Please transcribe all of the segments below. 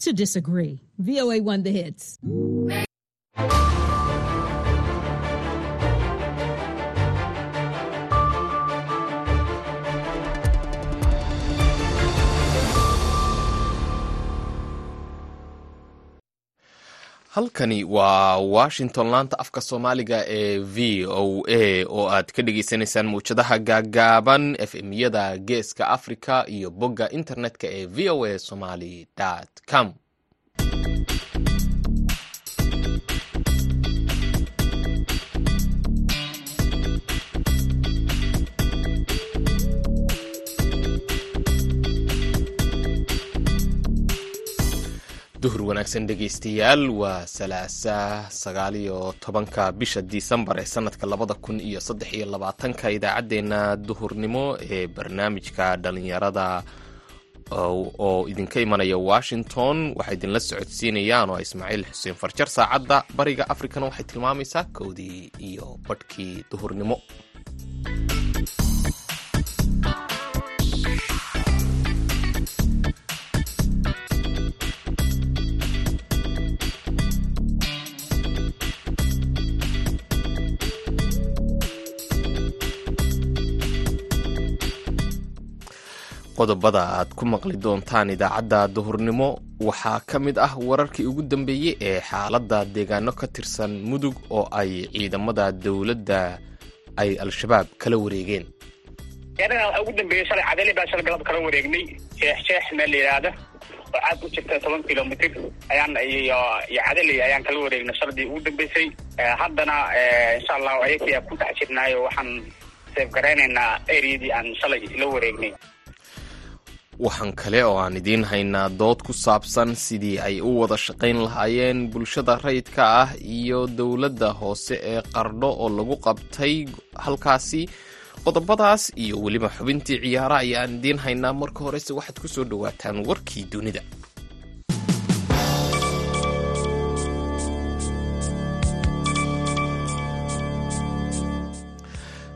to disagree. VOA won the hits. Halkani waa washington laanta afka soomaaliga ee v o a oo aad ka dhegeysaneysaan mawjadaha gaagaaban efmyada geeska africa iyo bogga internetka ee v o a somaly com duhur wanaagsan dhegeystayaal waa salaasa sagaaliyo tobanka bisha disembar ee sanadka labada kun iyo saddex iyo labaatanka idaacaddeenna duhurnimo ee barnaamijka dhalinyarada oo idinka imanaya washington. Waxaa idinla socodsiinayaan oo ismaaciil xuseen farjar saacadda bariga afrikana waxay tilmaamaysaa kowdii iyo badhkii duhurnimo qodobada aad ku maqli doontaan idaacadda duhurnimo waxaa ka mid ah wararkii ugu dambeeyey ee xaaladda deegaano ka tirsan mudug oo ay ciidamada dowladda ay al-shabaab kala wareegeen. Anaga ugu dambeeyey shalay cadali baa shalay galab kala wareegnay. Sheex meel la yidhaahda oo caad ku jirta toban kilomitr ayaan iyo cadali ayaan kala wareegnay shaladii ugu dambeysay. Haddana insha allahu ayakia ku dhex jirnaayo waxaan seefgaraynaynaa eryadii aan shalay la wareegnay waxaan kale oo aan idiin haynaa dood ku saabsan sidii ay u wada shaqayn lahaayeen bulshada rayidka ah iyo dowladda hoose ee qardho oo lagu qabtay halkaasi. Qodobadaas iyo weliba xubintii ciyaara ayaan idiin haynaa marka horese waxaad ku soo dhowaataan warkii dunida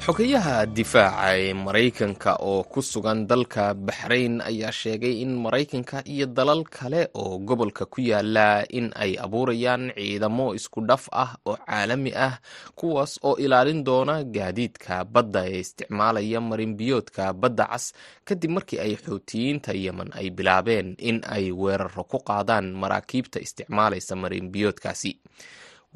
xogayaha difaaca ee maraykanka oo ku sugan dalka baxrayn ayaa sheegay in maraykanka iyo dalal kale oo gobolka ku yaalla in ay abuurayaan ciidamo isku dhaf ah oo caalami ah kuwaas oo ilaalin doona gaadiidka badda ee isticmaalaya marinbiyoodka badda cas kadib markii ay xoutiyiinta yemen ay bilaabeen in ay weeraro ku qaadaan maraakiibta isticmaalaysa marinbiyoodkaasi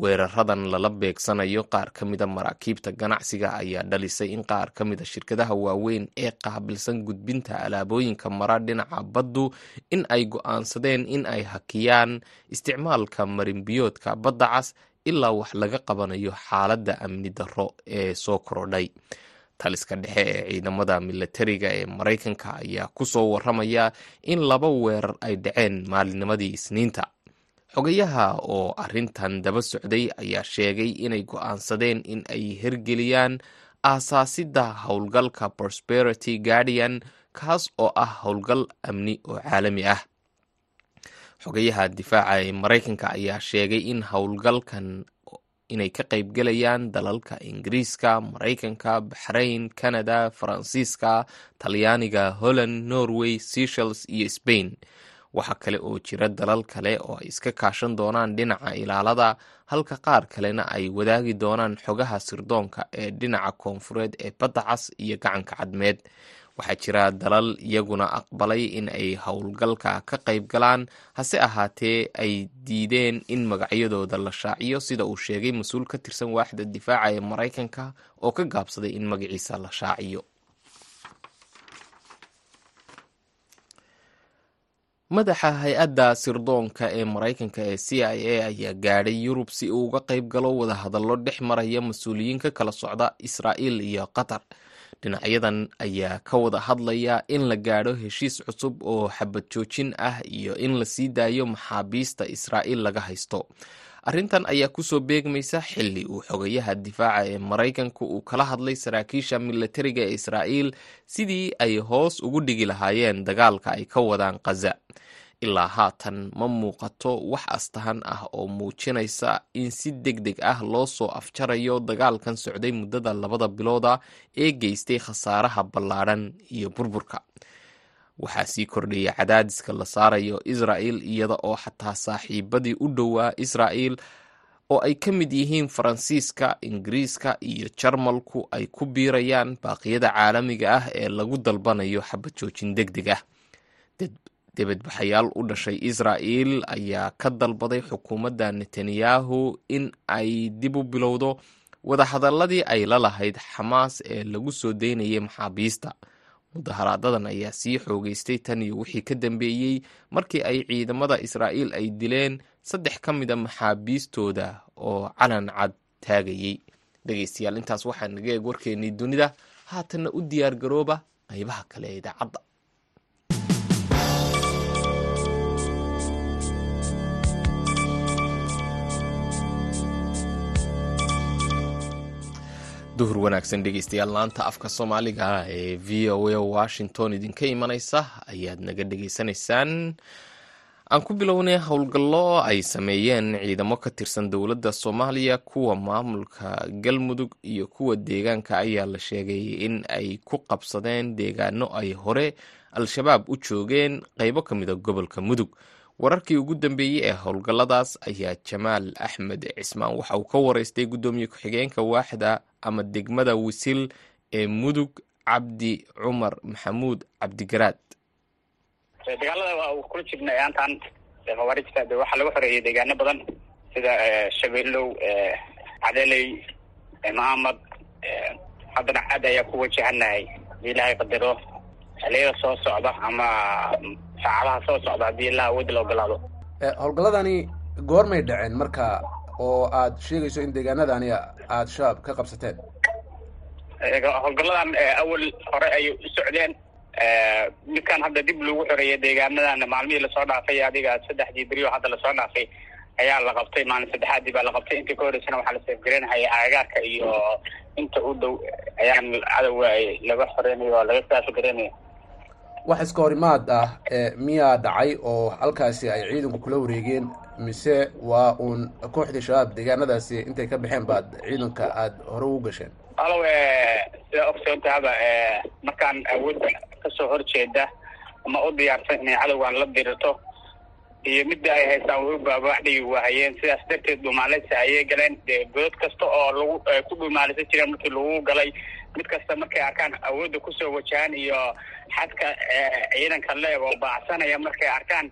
weeraradan lala beegsanayo qaar ka mida maraakiibta ganacsiga ayaa dhalisay in qaar ka mida shirkadaha waaweyn ee qaabilsan gudbinta alaabooyinka mara dhinaca baddu in ay go'aansadeen in ay hakiyaan isticmaalka marinbiyoodka badda cas ilaa wax laga qabanayo xaaladda amni darro ee soo korodhay. Taliska dhexe ee ciidamada milatariga ee maraykanka ayaa ku soo waramaya in laba weerar ay dhaceen maalinimadii isniinta xogayaha oo arrintan daba socday ayaa sheegay inay go'aansadeen in ay hirgeliyaan aasaasidda howlgalka prosperity guardian kaas oo ah howlgal amni oo caalami ah. Xogayaha difaaca ee maraykanka ayaa sheegay in howlgalkan inay ka qaybgelayaan dalalka ingiriiska maraykanka baxrayn canada faransiiska talyaaniga holland norway seshels iyo spain waxaa kale oo jira dalal kale oo ay iska kaashan doonaan dhinaca ilaalada halka qaar kalena ay wadaagi doonaan xogaha sirdoonka ee dhinaca koonfureed ee badda cas iyo gacanka cadmeed. Waxaa jira dalal iyaguna aqbalay in ay howlgalka ka qayb galaan hase ahaatee ay diideen in magacyadooda la shaaciyo sida uu sheegay mas'uul ka tirsan waaxda difaaca ee maraykanka oo ka gaabsaday in magaciisa la shaaciyo madaxa hay'adda sirdoonka ee maraykanka ee c i a ayaa gaadhay yurub si uu uga qayb galo wadahadallo dhex maraya mas'uuliyiin ka kala socda israa'iil iyo qatar. Dhinacyadan ayaa ka wada hadlaya in la gaadho heshiis cusub oo xabad joojin ah iyo in la sii daayo maxaabiista israa'iil laga haysto arrintan ayaa ku soo beegmaysa xilli uu xogayaha difaaca ee maraykanka uu kala hadlay saraakiisha milatariga ee israa'iil sidii ay hoos ugu dhigi lahaayeen dagaalka ay ka wadaan khaza ilaa haatan ma muuqato wax astahan ah oo muujinaysa in si deg deg ah loo soo afjarayo dagaalkan socday muddada labada bilooda ee geystay khasaaraha ballaadhan iyo burburka waxaa sii kordhaya cadaadiska la saarayo israa'il iyada oo xataa saaxiibadii u dhowaa israa'il oo ay ka mid yihiin faransiiska ingiriiska iyo jarmalku ay ku biirayaan baaqyada caalamiga ah ee lagu dalbanayo xabad joojin deg deg ah debadbaxayaal u dhashay israa'il ayaa ka dalbaday xukuumadda netanyahu in ay dib u bilowdo wadahadaladii ay la lahayd xamaas ee lagu soo daynayay maxaabiista mudaharaadadan ayaa sii xoogeystay tan iyo wixii ka dambeeyey markii ay ciidamada israa'iil ay dileen saddex ka mida maxaabiistooda oo calan cad taagayey dhegeystayaal intaas waxaa naga eeg warkeennii dunida haatanna u diyaar garooba qaybaha kale ee idaacadda duhur wanaagsan dhegeystayaal laanta afka soomaaliga ee v o a washington idinka imanaysa ayaad naga dhegeysanaysaan aan ku bilownay howlgallo ay sameeyeen ciidamo ka tirsan dowladda soomaaliya kuwa maamulka galmudug iyo kuwa deegaanka ayaa la sheegay in ay ku qabsadeen deegaano ay hore al-shabaab u joogeen qeybo ka mid a gobolka mudug wararkii ugu dambeeyey ee howlgalladaas ayaa jamaal axmed cismaan. Waxa uu ka wareystay guddoomiye ku-xigeenka waaxda ama degmada wisil ee mudug cabdi cumar maxamuud cabdigaraad. Dagaalada waa kula jirnay ayaantan khawaarijta de waxaa lagu xoreeyay deegaano badan sida shabeelow cadeley mahamad haddana cad ayaa ku wajahanahay. Hadii ilaahay qadaro xiliyada soo socda ama saacadaha soo socda haddii ilaa awood la ogolaado howlgalladani goormay dhaceen marka oo aad sheegayso in deegaanadani aada shabaab ka qabsateen. Howlgalladan awal hore ay u socdeen. Midkan hadda dib lagu xoreeyay deegaanadan maalmihii la soo dhaafay adiga saddexdii berioo hadda la soo dhaafay ayaa la qabtay. Maalin saddexaadii baa la qabtay. Intii ka horeysana waxaa la seefgareynahaya aagaarka iyo inta u dhow ayaan cadowga laga xoreynayo oo laga saafagareynaya wax iska horimaad ah miyaa dhacay oo halkaasi ay ciidanku kula wareegeen mise waa uun kooxdii shabaab deegaanadaasi intay ka baxeen baad ciidanka aada hore ugu gasheen? Alow sida ogsoontahaba markaan awoodda ka soo horjeeda ama u diyaarsan inay cadowgan la dirirto iyo midda ay haystaan way u baabaaxdhigi waahayeen sidaas darteed dhumaaleysa ayay galeen. Dee godod kasta oo lagu ku dhumaaleysan jireen markii lagu galay mid kasta markay arkaan awoodda ku soo wajahaan iyo xadka ciidanka leeg oo baacsanaya markay arkaan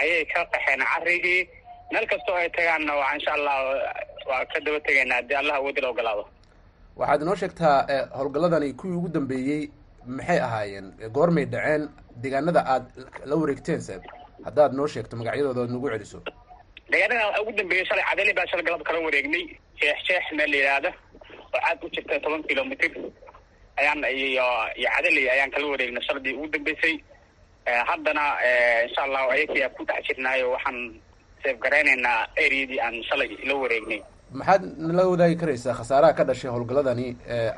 ayay ka qaxeen carigii meel kastoo ay tagaanna waa insha allah waa ka daba tegaynaa haddii allah awoodda la ogolaado. Waxaad inoo sheegtaa howlgalladani kuwii ugu dambeeyey maxay ahaayeen? Goormay dhaceen deegaanada aad la wareegteen se haddaad noo sheegto magacyadooda oad nagu celiso. Deegaanada ugu dambeeyey shalay cadeli baa shalay galab kala wareegnay. Sheex sheex meel la yidhaahda oo caad u jirta toban kilomitr ayaan iyo iyo cadeli ayaan kala wareegnay shaladii ugu dambeysay. Haddana insha allahu ayakiyaa ku dhex jirnaayo waxaan seefgaraynaynaa areadii aan shalay la wareegnay. Maxaad nala wadaagi karaysaa khasaaraha ka dhashay howlgalladani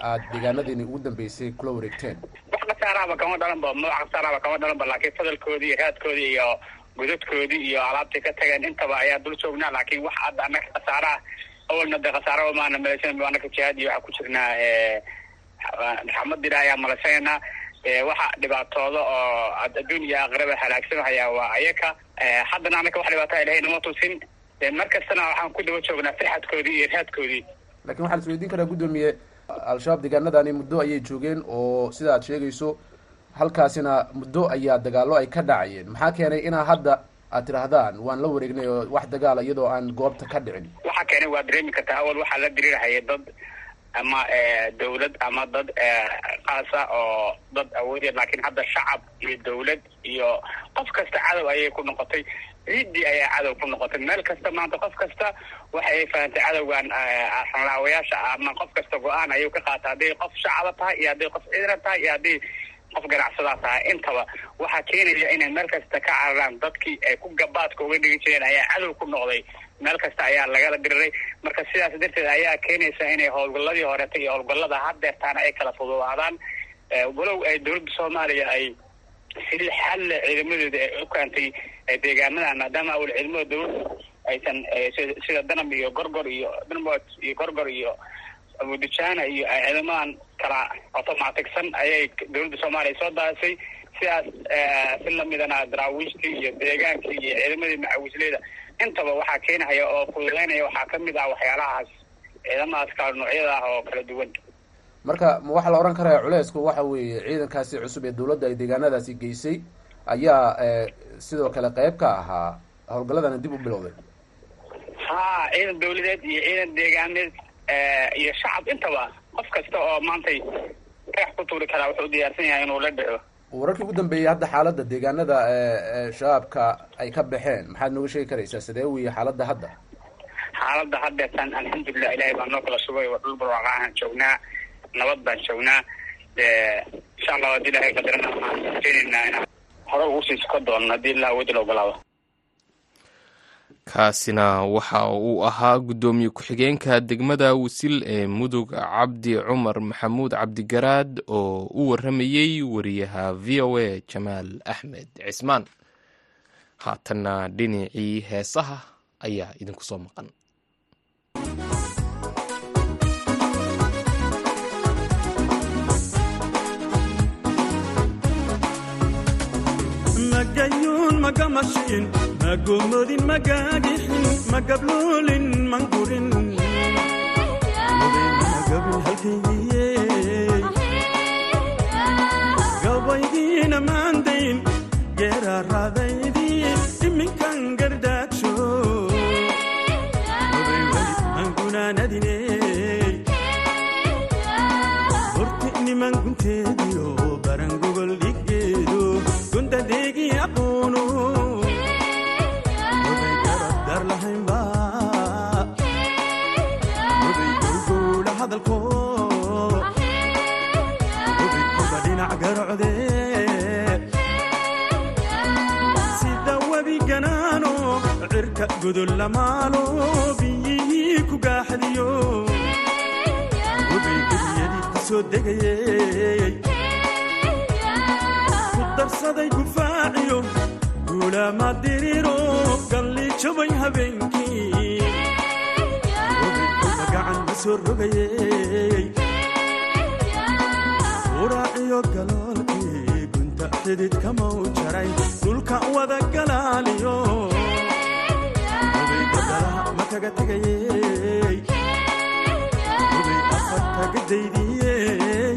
aad deegaanadiini ugu dambeysay kula wareegteen? Wax khasaarahaba kama dhalanba ma khasaarahaba kama dhalanba laakiin fadalkoodii iyo raadkoodii iyo godadkoodii iyo alaabtii ka tageen intaba ayaa dul joognaa laakiin wax hadda anaka khasaaraha awalna de khasaaraba maana malaysan anaka jihaad iyo waxaa ku jirnaa raxmadila ayaa malaysanayna waxa dhibaatooda oo adduun iyo aakhiraba halaagsanhayaa waa ayaka haddana anaka wax dhibaataa ilahay nama tusin mar kastana waxaan ku daba joognaa firxadkoodii iyo raadkoodii laakiin waxaa la isweydiin karaa guddoomiye al-shabaab deegaanadani muddo ayay joogeen oo sida aad sheegayso halkaasina muddo ayaa dagaallo ay ka dhacayeen maxaa keenay inaa hadda aad tidhaahdaan waan la wareegnay oo wax dagaala iyadoo aan goobta ka dhicin. Waxaa keenay waa dareemi kartaa awal waxaa la diriirhaya dad ama dawlad ama dad qaasa oo dad awoodya laakiin hadda shacab iyo dawlad iyo qof kasta cadow ayay ku noqotay. Ciiddii ayaa cadow ku noqotay. Meel kasta maanta qof kasta waxa ay fahantay cadowgan xanlaawayaasha ama qof kasta go'aan ayuu ka qaata hadday qof shacaba tahay iyo hadday qof ciidana tahay iyo hadday qof ganacsadaa tahay. Intaba waxaa keenaya inay meel kasta ka cararaan dadkii ay ku gabaadka uga dhigi jireen ayaa cadow ku noqday. Meel kasta ayaa lagala diriray. Marka sidaas darteed ayaa keenaysa inay howlgalladii horeeta iyo howlgallada haddeertaana ay kala fududaadaan. Walow ay dowladda soomaaliya ay si xalle ciidamadooda ay u keentay deegaanadan maadaama awal ciidamada dawladda aysan sida danab iyo gorgor iyo danmot iyo gorgor iyo abudijana iyo ciidamadan kala automaticsan ayay dowladda soomaaliya soo daasay sidaas si lamidana daraawiishtii iyo deegaankii iyo ciidamadii macawisleyda intaba waxaa keenahaya oo fududeynaya waxaa ka mid ah waxyaalahaas ciidamadaas kala noocyada ah oo kala duwan. Marka ma waxaa la odhan karaya culeysku waxa weeye ciidankaasi cusub ee dawladda ay deegaanadaasi geysay ayaa sidoo kale qeyb ka ahaa howlgalladana dib u bilowday. Ha ciidan dawladeed iyo ciidan deegaaneed iyo shacab intaba qof kasta oo maantay dhagax ku tuuri karaa wuxuu diyaarsan yahay inuu la dhaco. Wararkii ugu dambeeyey hadda xaaladda deegaanada shabaabka ay ka baxeen maxaad nooga sheegi karaysaa sidee wiya xaaladda hadda? Xaaladda haddeetan alxamdulilah ilahay baa noo kala sugay waa dhul barwaaqa ahaan joognaa nabad baan joognaa insha allah haddii ilahay qadarana waxaan rajeyneynaa inaan hore ugu sii suka doono haddii ilaa wadi la ogolaado kaasina waxa uu ahaa guddoomiye ku-xigeenka degmada wasil ee mudug cabdi cumar maxamuud cabdigaraad oo u waramayey wariyaha v o a jamaal axmed cismaan. Haatanna dhinacii heesaha ayaa idinku soo maqan magayuun magamashiin magomodin magagixin magabloolin mangurin magabin halkaygiye gabaydiina maandayn geeraaraadaydii iminkan gardaagsho angunaanadine horti niman gunteediyo sida webi ganaano cirka godol lamaalo biyihii ku gaaxdiyo. Oday gebiyadii ku soo degayey darsaday gufaaciyo guulaama diriro galli jabay habeenkii. Gacan ma soo rogayey xididkamau jaray dhulka wada galaaliyo. Ma kaga tegayey kaga daydiyey.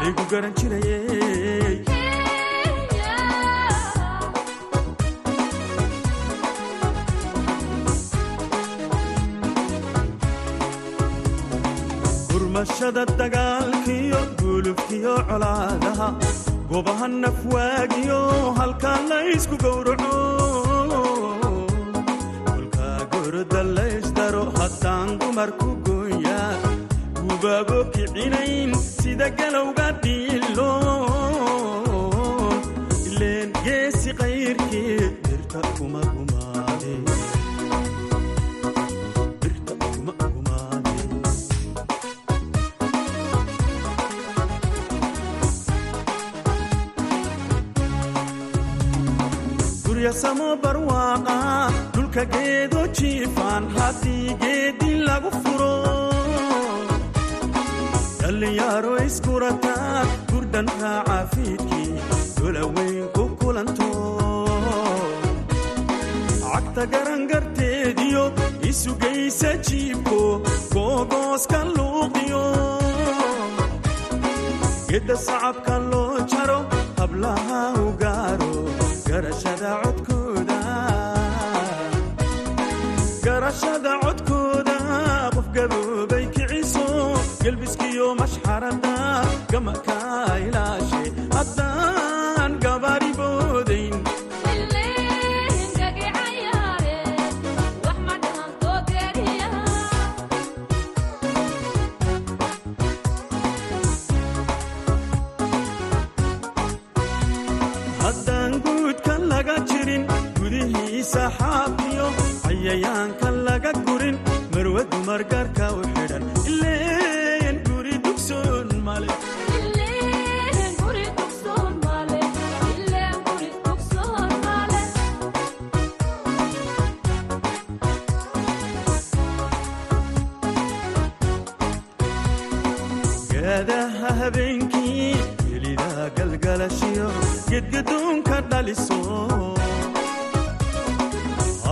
Laygu garan jirayey. Gurmashada dagaalkiyo gulubkiyo colaadaha gobaha nafwaagiyo halkaa laysku gowraco. Kolkaa goroda laysdaro haddaan dumarku gooyaa gubaabo kicinayn sida galowga dhiilo ileen geesi qayrkii birta kuma gumaade guryasamo barwaaqa dhulka geedo jiifaan haddii geedi lagu furo. Dhallinyaaro iskurataa gurdhan raaca fiidkii dolaweyn ku kulanto. Cagta garangarteediyo isugaysa jiibko googooska luuqiyo. Gedda sacabka loo jaro hablaha garashada codkooda. Qof gaboobay kiciso gelbiskiyo mashxarada gamaka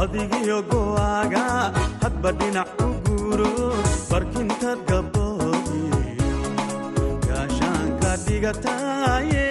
adigiyo go'aaga hadba dhinac u guuro barkintaad gaboobiyo gaashaanka dhigataaye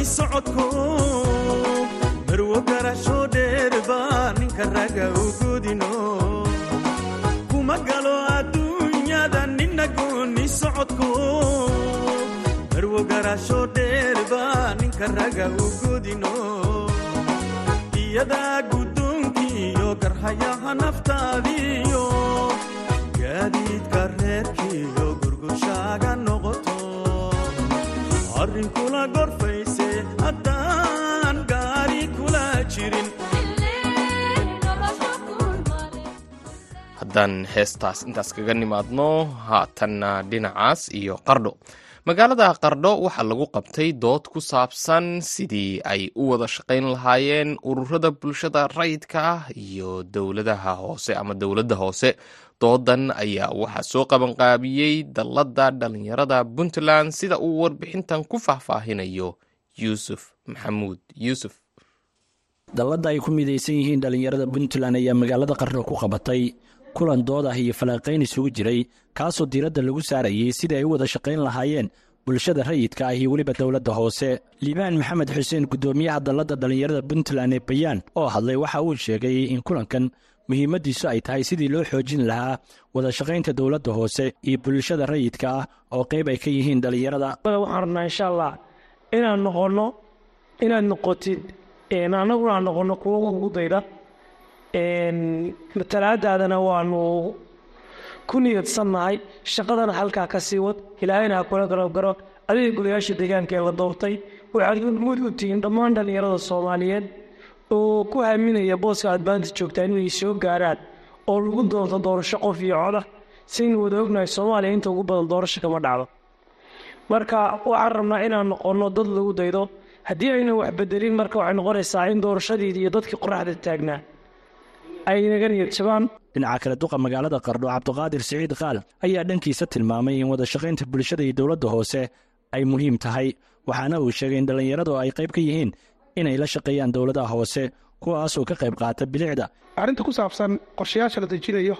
gooni socodko marwo garasho dheerba ninka raga u godino kuma galo adduunyada nina gooni socodko marwo garasho dheerba ninka raga u godino iyadaa guddoonkiiyo garhayaha naftaadiyo gaadiidka reerkiiyo haddaan heestaas intaas kaga nimaadno haatanna dhinacaas iyo qardho magaalada qardho waxaa lagu qabtay dood ku saabsan sidii ay u wada shaqayn lahaayeen ururada bulshada rayidka ah iyo dowladaha hoose ama dowladda hoose. Doodan ayaa waxaa soo qabanqaabiyey dalladda dhallinyarada puntland sida uu warbixintan ku faahfaahinayo yuusuf maxamuud. Yuusuf. Dalladda ay ku midaysan yihiin dhallinyarada puntland ayaa magaalada qardho ku qabatay kulan dood ah iyo falanqayn isugu jiray kaasoo diiradda lagu saarayey sidii ay u wada shaqayn lahaayeen bulshada rayidka ah iyo weliba dowladda hoose. Liibaan maxamed xuseen guddoomiyaha dalladda dhallinyarada puntland ee bayaan oo hadlay waxa uu sheegay in kulankan muhiimaddiisu ay tahay sidii loo xoojin lahaa wada shaqaynta dowladda hoose iyo bulshada rayidka ah oo qayb ay ka yihiin dhallinyarada. Waxaan rabnaa insha allah inaan noqonno inaad noqotid annaguna aan noqonno kuwo ugu dayda matalaadaadana waanu ku niyadsannahay shaqadana halkaa ka sii wad. Ilaahayna ha kula garabgaro adiga golayaasha deegaanka ee la doortay waxaad mud u tihiin dhammaan dhallinyarada soomaaliyeed oo ku haaminaya booska aad maanta inay soo gaaraan oo lagu doonto doorasho qof iyo coda saynu wada ognahay soomaaliya inta ugu badan doorasho kama dhacdo. Marka waxaan rabnaa inaan noqonno dad lagu daydo. Haddii aynan wax bedelin marka waxay noqonaysaa in doorashadiidii iyo dadkii qoraxda taagnaa ay naga niyad jabaan. Dhinaca kale duqa magaalada qardho cabdiqaadir siciid qaal ayaa dhankiisa tilmaamay in wada shaqaynta bulshada iyo dowladda hoose ay muhiim tahay waxaana uu sheegay in dhallinyaradu ay qayb ka yihiin inay la shaqeeyaan dowladaha hoose kuwaasoo ka qayb qaata bilicda. Arrinta ku saabsan qorshayaasha la dejinayo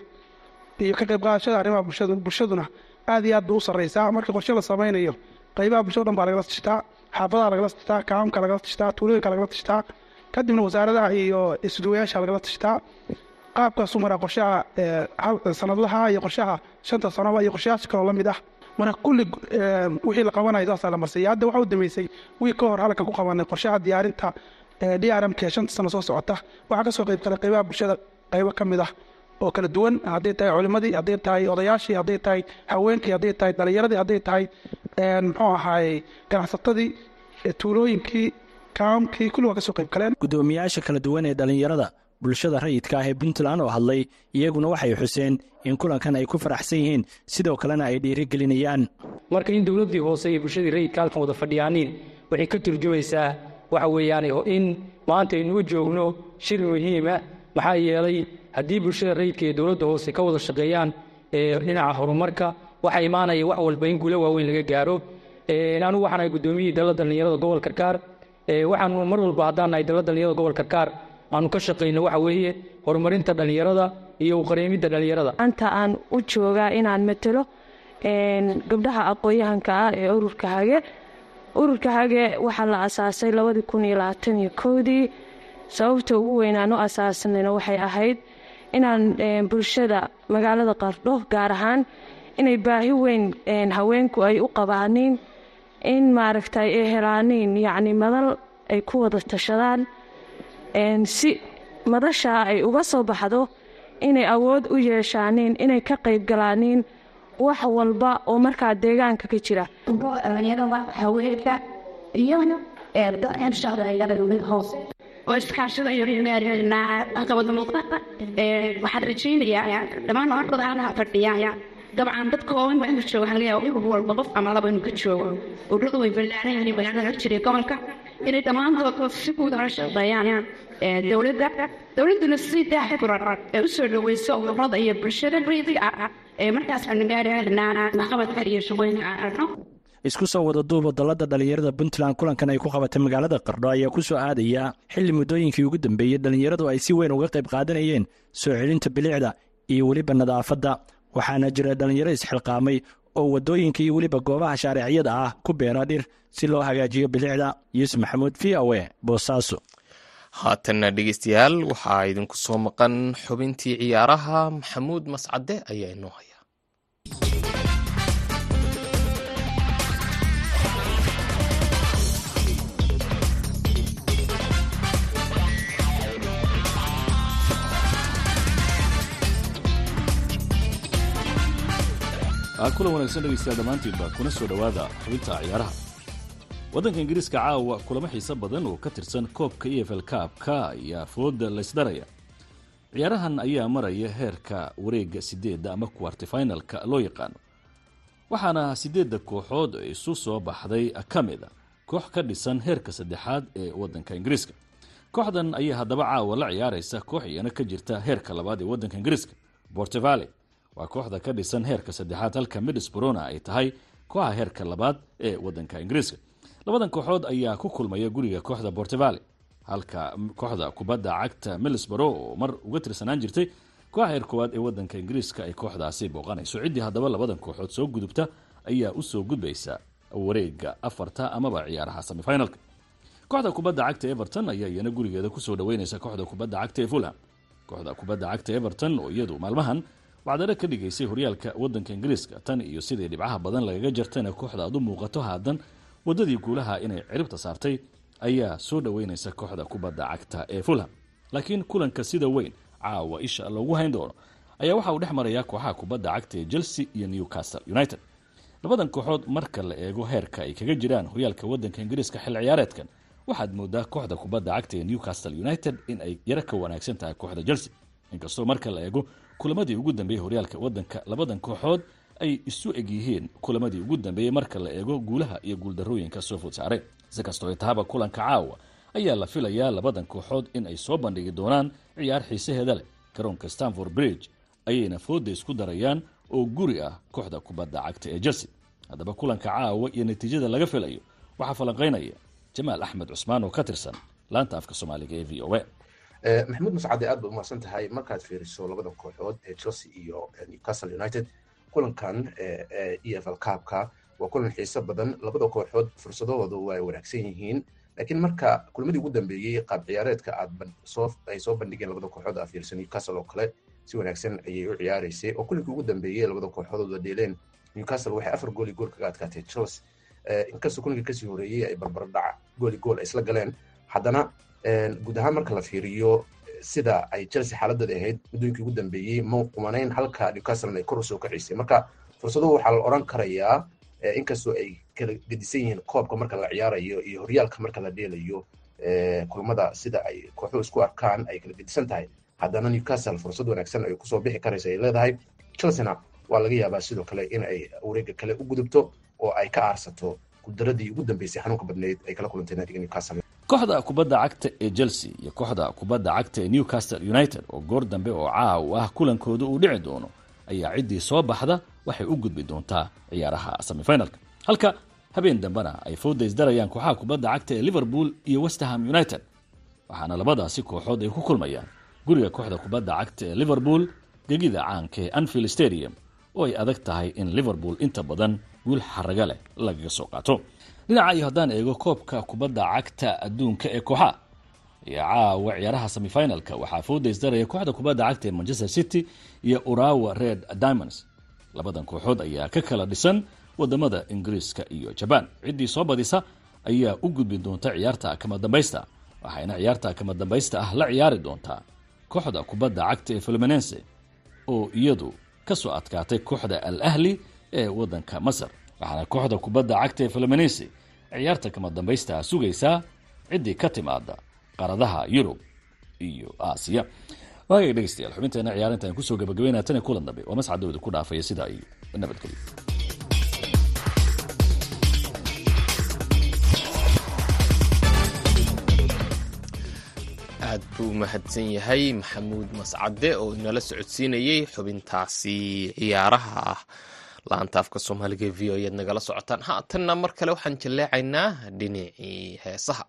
iyo ka qayb qaadashada arrimaha bulshadu bulshaduna aad iyo aad bay u sarraysaa marka qorshe la samaynayo qaybaha bulshada dhan baa lagala tashtaa xaafadaha lagala tashtaa kaamka lagala tashtaa tuulooyinka lagala tashtaa kadibna wasaaradaha iyo isduwayaasha lagala tashtaa. Qaabkaasu maraa qorshaha sanadlaha iyo qorshaha shanta sanoba iyo qorshayaasha kaloo la mid ah marka kulli wixii la qabanayo saasaa la marsiiya hadda waxaa u dambeysay wiil ka hor halkan ku qabanay qorshaha diyaarinta drmk shanta sano soo socota waxaa ka soo qayb galay qaybaha bulshada qaybo ka mid ah oo kala duwan. Hadday tahay culimadii hadday tahay odayaashii hadday tahay haweenkii hadday tahay dhalinyaradii hadday tahay muxuu ahaayey ganacsatadii tuulooyinkii kaamkii kulli waa ka soo qayb galeen. Guddoomiyaasha kala duwan ee dhallinyarada bulshada rayidka ah ee puntland oo hadlay iyaguna waxay xuseen in kulankan ay ku faraxsan yihiin sidoo kalena ay dhiirigelinayaan. Marka in dowladdii hoose iyo bulshadii rayidka halkan wada fadhiyaaniin waxay ka turjumaysaa waxa weeyaan in maanta aynugu joogno shir muhiima maxaa yeelay haddii bulshada rayidka iyo dowladda hoose ka wada shaqeeyaan dhinaca horumarka waxaa imaanaya wax walba in guulo waaweyn laga gaaro. Anigu waxaan ahay guddoomiyihii dalada dhallinyarada gobol karkaar waxaanu mar walba haddaan nahay dalada dhallinyarada gobol karkaar aanu ka shaqayno waxa weeye horumarinta dhallinyarada iyo uqareemidda dhallinyarada. Anta aan u joogaa inaan matalo gabdhaha aqoon-yahanka ah ee ururka hage ururka hage waxaa la asaasay labadii kun iyo labaatan iyo kowdii sababta ugu weyn aan u asaasnayna waxay ahayd inaan bulshada magaalada qardho gaar ahaan inay baahi weyn haweenku ay u qabaaniin in maaragtay ay helaaniin yacni madal ay ku wada tashadaan si madashaa ay uga soo baxdo inay awood u yeeshaaniin inay ka qayb galaaniin wax walba oo markaa deegaanka ka jira dabcan dadka waaweyn baa inuu joogo waxaa laga yaaba urur walba qof ama laba inuu ka joogo. Ururada way ballaaran magaalada jiray gobolka. Inay dhammaantood si guud ula shaqeeyaan dowladda dowladduna si daahfuran ee u soo dhaweyso ururada iyo bulshada raydiga ah ee markaas aanu gaarina waxqabadka iyo shaqooyinka aan aragno. Isku soo wada duuba dalladda dhallinyarada puntland kulankan ay ku qabatay magaalada qardho ayaa ku soo aadaya xilli muddooyinkii ugu dambeeyey dhallinyaradu ay si weyn uga qayb qaadanayeen soo celinta bilicda iyo weliba nadaafadda waxaana jira dhallinyaro isxilqaamay oo waddooyinka iyo weliba goobaha shaariciyada ah ku beera dhir si loo hagaajiyo bilicda. Yuusuf maxamuud v o e boosaaso. Haatanna dhegeystayaal waxaa idinku soo maqan xubintii ciyaaraha maxamuud mascade ayaa inoo haya kulan wanaagsan dhegaystayaal dhammaantiinba kuna soo dhowaada xubinta ciyaaraha. Waddanka ingiriiska caawa kulamo xiiso badan oo ka tirsan koobka e f l kaabka ayaa fooda laysdaraya ciyaarahan ayaa maraya heerka wareegga sideedda ama kuwartifinalka loo yaqaano waxaana sideedda kooxood isu soo baxday ka mid a koox ka dhisan heerka saddexaad ee waddanka ingiriiska. Kooxdan ayaa haddaba caawa la ciyaaraysa koox iyana ka jirta heerka labaad ee waddanka ingiriiska bortevale waa kooxda ka dhisan heerka saddexaad halka middlesbrona ay tahay kooxa heerka labaad ee waddanka ingiriiska. Labadan kooxood ayaa ku kulmaya guriga kooxda bortevale halka kooxda kubadda cagta middlesbro oo mar uga tirsanaan jirtay kooxa heer koowaad ee waddanka ingiriiska ay kooxdaasi booqanayso. Ciddii haddaba labadan kooxood soo gudubta ayaa u soo gudbaysa wareega afarta amaba ciyaaraha semifinalka. Kooxda kubadda cagta everton ayaa iyana gurigeeda ku soo dhaweynaysa kooxda kubadda cagta ee fulham. Kooxda kubadda cagta everton oo iyadu maalmahan wacdaro ka dhigaysay horyaalka waddanka ingiriiska tan iyo sidii dhibcaha badan lagaga jartayna kooxda aad u muuqato haadan waddadii guulaha inay ciribta saartay ayaa soo dhoweynaysa kooxda kubadda cagta ee fulham. Laakiin kulanka sida weyn caawa isha loogu hayn doono ayaa waxa uu dhex marayaa kooxaha kubadda cagta ee chelsea iyo newcastle united. Labadan kooxood marka la eego heerka ay kaga jiraan horyaalka waddanka ingiriiska xil ciyaareedkan waxaad moodaa kooxda kubadda cagta ee newcastle united in ay yaro ka wanaagsan tahay kooxda chelsea. Inkastoo marka la eego kulamadii ugu dambeeyey horyaalka waddanka labadan kooxood ay isu eg yihiin kulamadii ugu dambeeyey marka la eego guulaha iyo guuldarooyinka soo food saaray si kastoo tahaba kulanka caawa ayaa la filayaa labadan kooxood in ay soo bandhigi doonaan ciyaar xiisaheeda leh. Garoonka stanford bridge ayayna fooda isku darayaan oo guri ah kooxda kubadda cagta ee chelsea haddaba kulanka caawa iyo natiijada laga filayo waxaa falanqaynaya jamaal axmed cusmaan oo ka tirsan laanta afka soomaaliga ee v o a maxamuud mascade aad baad umahadsan tahay markaad fiiriso labada kooxood ee chelsea iyo newcastle united. Kulankan e f l kaabka waa kulan xiiso badan. Labada kooxood fursadahooda waa wanaagsan yihiin. Laakiin marka kulmadii ugu dambeeyey qaab ciyaareedka aad ay soo bandhigeen labada kooxood aa fiirsa newcastle oo kale si wanaagsan ayay u ciyaaraysay. Oo kulinkii ugu dambeeyey labada kooxood wada dheeleen newcastle waxay afar gooli gool kaga adkaatay chelsea. Inkastoo kulinkii ka sii horeeyey ay barbardhac gooli gool ay isla galeen. Haddana guud ahaan marka la fiiriyo sida ay chelsea xaaladeeda ahayd muddooyinkii ugu dambeeyey ma qumanayn halka newcastle ay kor u soo marka fursaduhu waxaa la odhan karayaa inkastoo ay kala gedisan yihiin koobka marka la ciyaarayo iyo horyaalka marka la dheelayo kulmada sida ay kooxuhu isku arkaan ay kala gedisan tahay. Haddana newcastle fursad wanaagsan ay ku soo bixi karaysa ay leedahay. Chelseana waa laga yaabaa sidoo kale in ay wareega kale u gudubto oo ay ka aarsato gudaradii ugu dambeysay xanuunka badneyd ay kala kulantay naadiga newcastle kooxda kubadda cagta ee chelsea iyo kooxda kubadda cagta ee newcastle united oo goor dambe oo caaw ah kulankooda uu dhici doono ayaa ciddii soo baxda waxay u gudbi doontaa ciyaaraha semifinalka. Halka habeen dambena ay fooda isdarayaan kooxaha kubadda cagta ee liverpool iyo westerham united waxaana labadaasi kooxood ay ku kulmayaan. Guriga kooxda kubadda cagta ee liverpool gegida caanka ee anfield stadium oo ay adag tahay in liverpool inta badan guul xaraga leh lagaga soo qaato dhinaca iyo haddaan eego koobka kubadda cagta adduunka ee kooxaha iyo caawa ciyaaraha semifinalka waxaa fooda isdaraya kooxda kubadda cagta ee manchester city iyo urawa red diamonds. Labadan kooxood ayaa ka kala dhisan waddamada ingiriiska iyo jabaan ciddii soo badisa ayaa u gudbi doonta ciyaarta kama dambaysta waxayna ciyaarta kama dambaysta ah la ciyaari doontaa kooxda kubadda cagta ee fluminense oo iyadu ka soo adkaatay kooxda al ahli ee wadanka masar. Waxaana kooxda kubadda cagta ee fluminense ciyaarta kama dambaysta sugaysaa ciddii ka timaada qaradaha yurub iyo aasiya. Waagay dhegeystayaal xubinteena ciyaarinta aan ku soo gabagabeynaa tan kulan dambe. Waa mascadooda ku dhaafaya sidaa iyo nabadgelyo. Aad buu mahadsan yahay maxamuud mascade oo inala socodsiinayey xubintaasi ciyaaraha. ah la-anta afka soomaaliga v o ead nagala socotaan. Haatanna mar kale waxaan jalleecaynaa dhinacii heesaha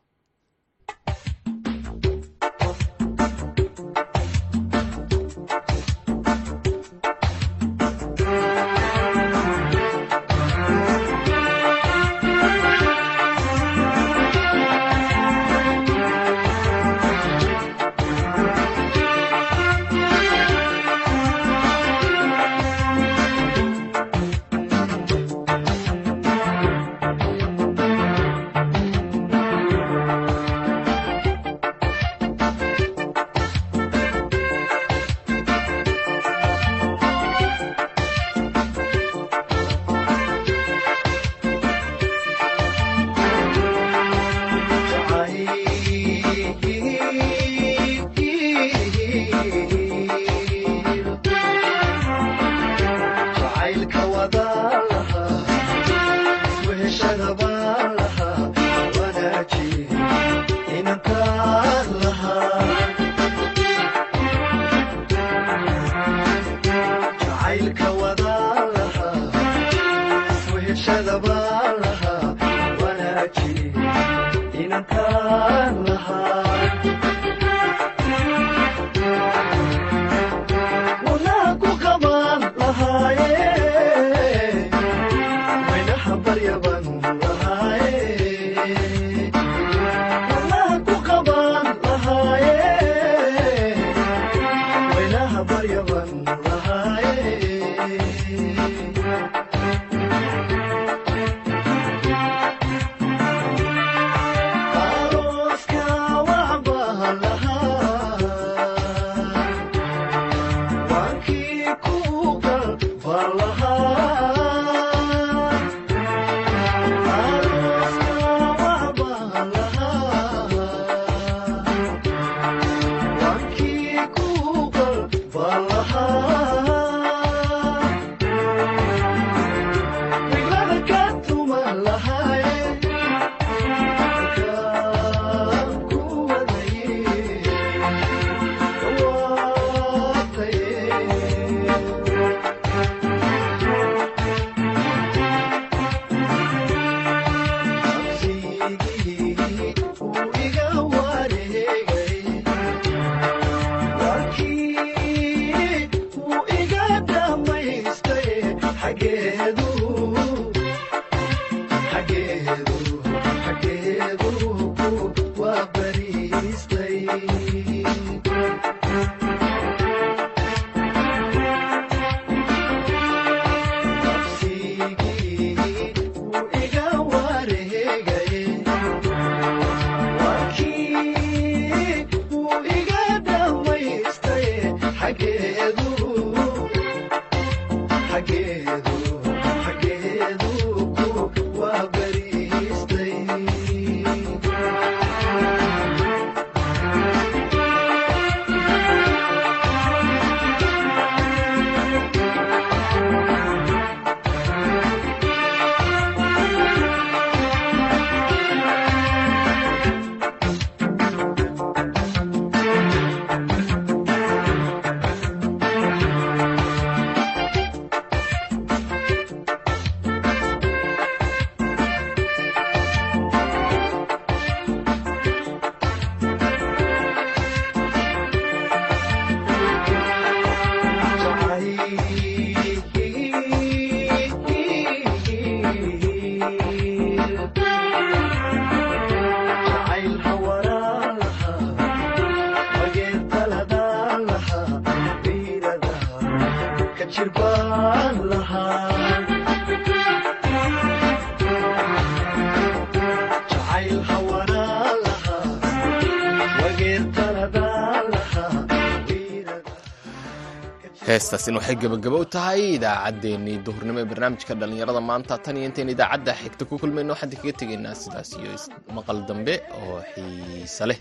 heestaasina waxay gebagabo u tahay. Idaacaddeenii duhurnimo ee barnaamijka dhallinyarada maanta tan iyo intayn idaacadda xigta ku kulmayno waxaan kaga tegaynaa sidaas iyo maqal dambe oo xiise leh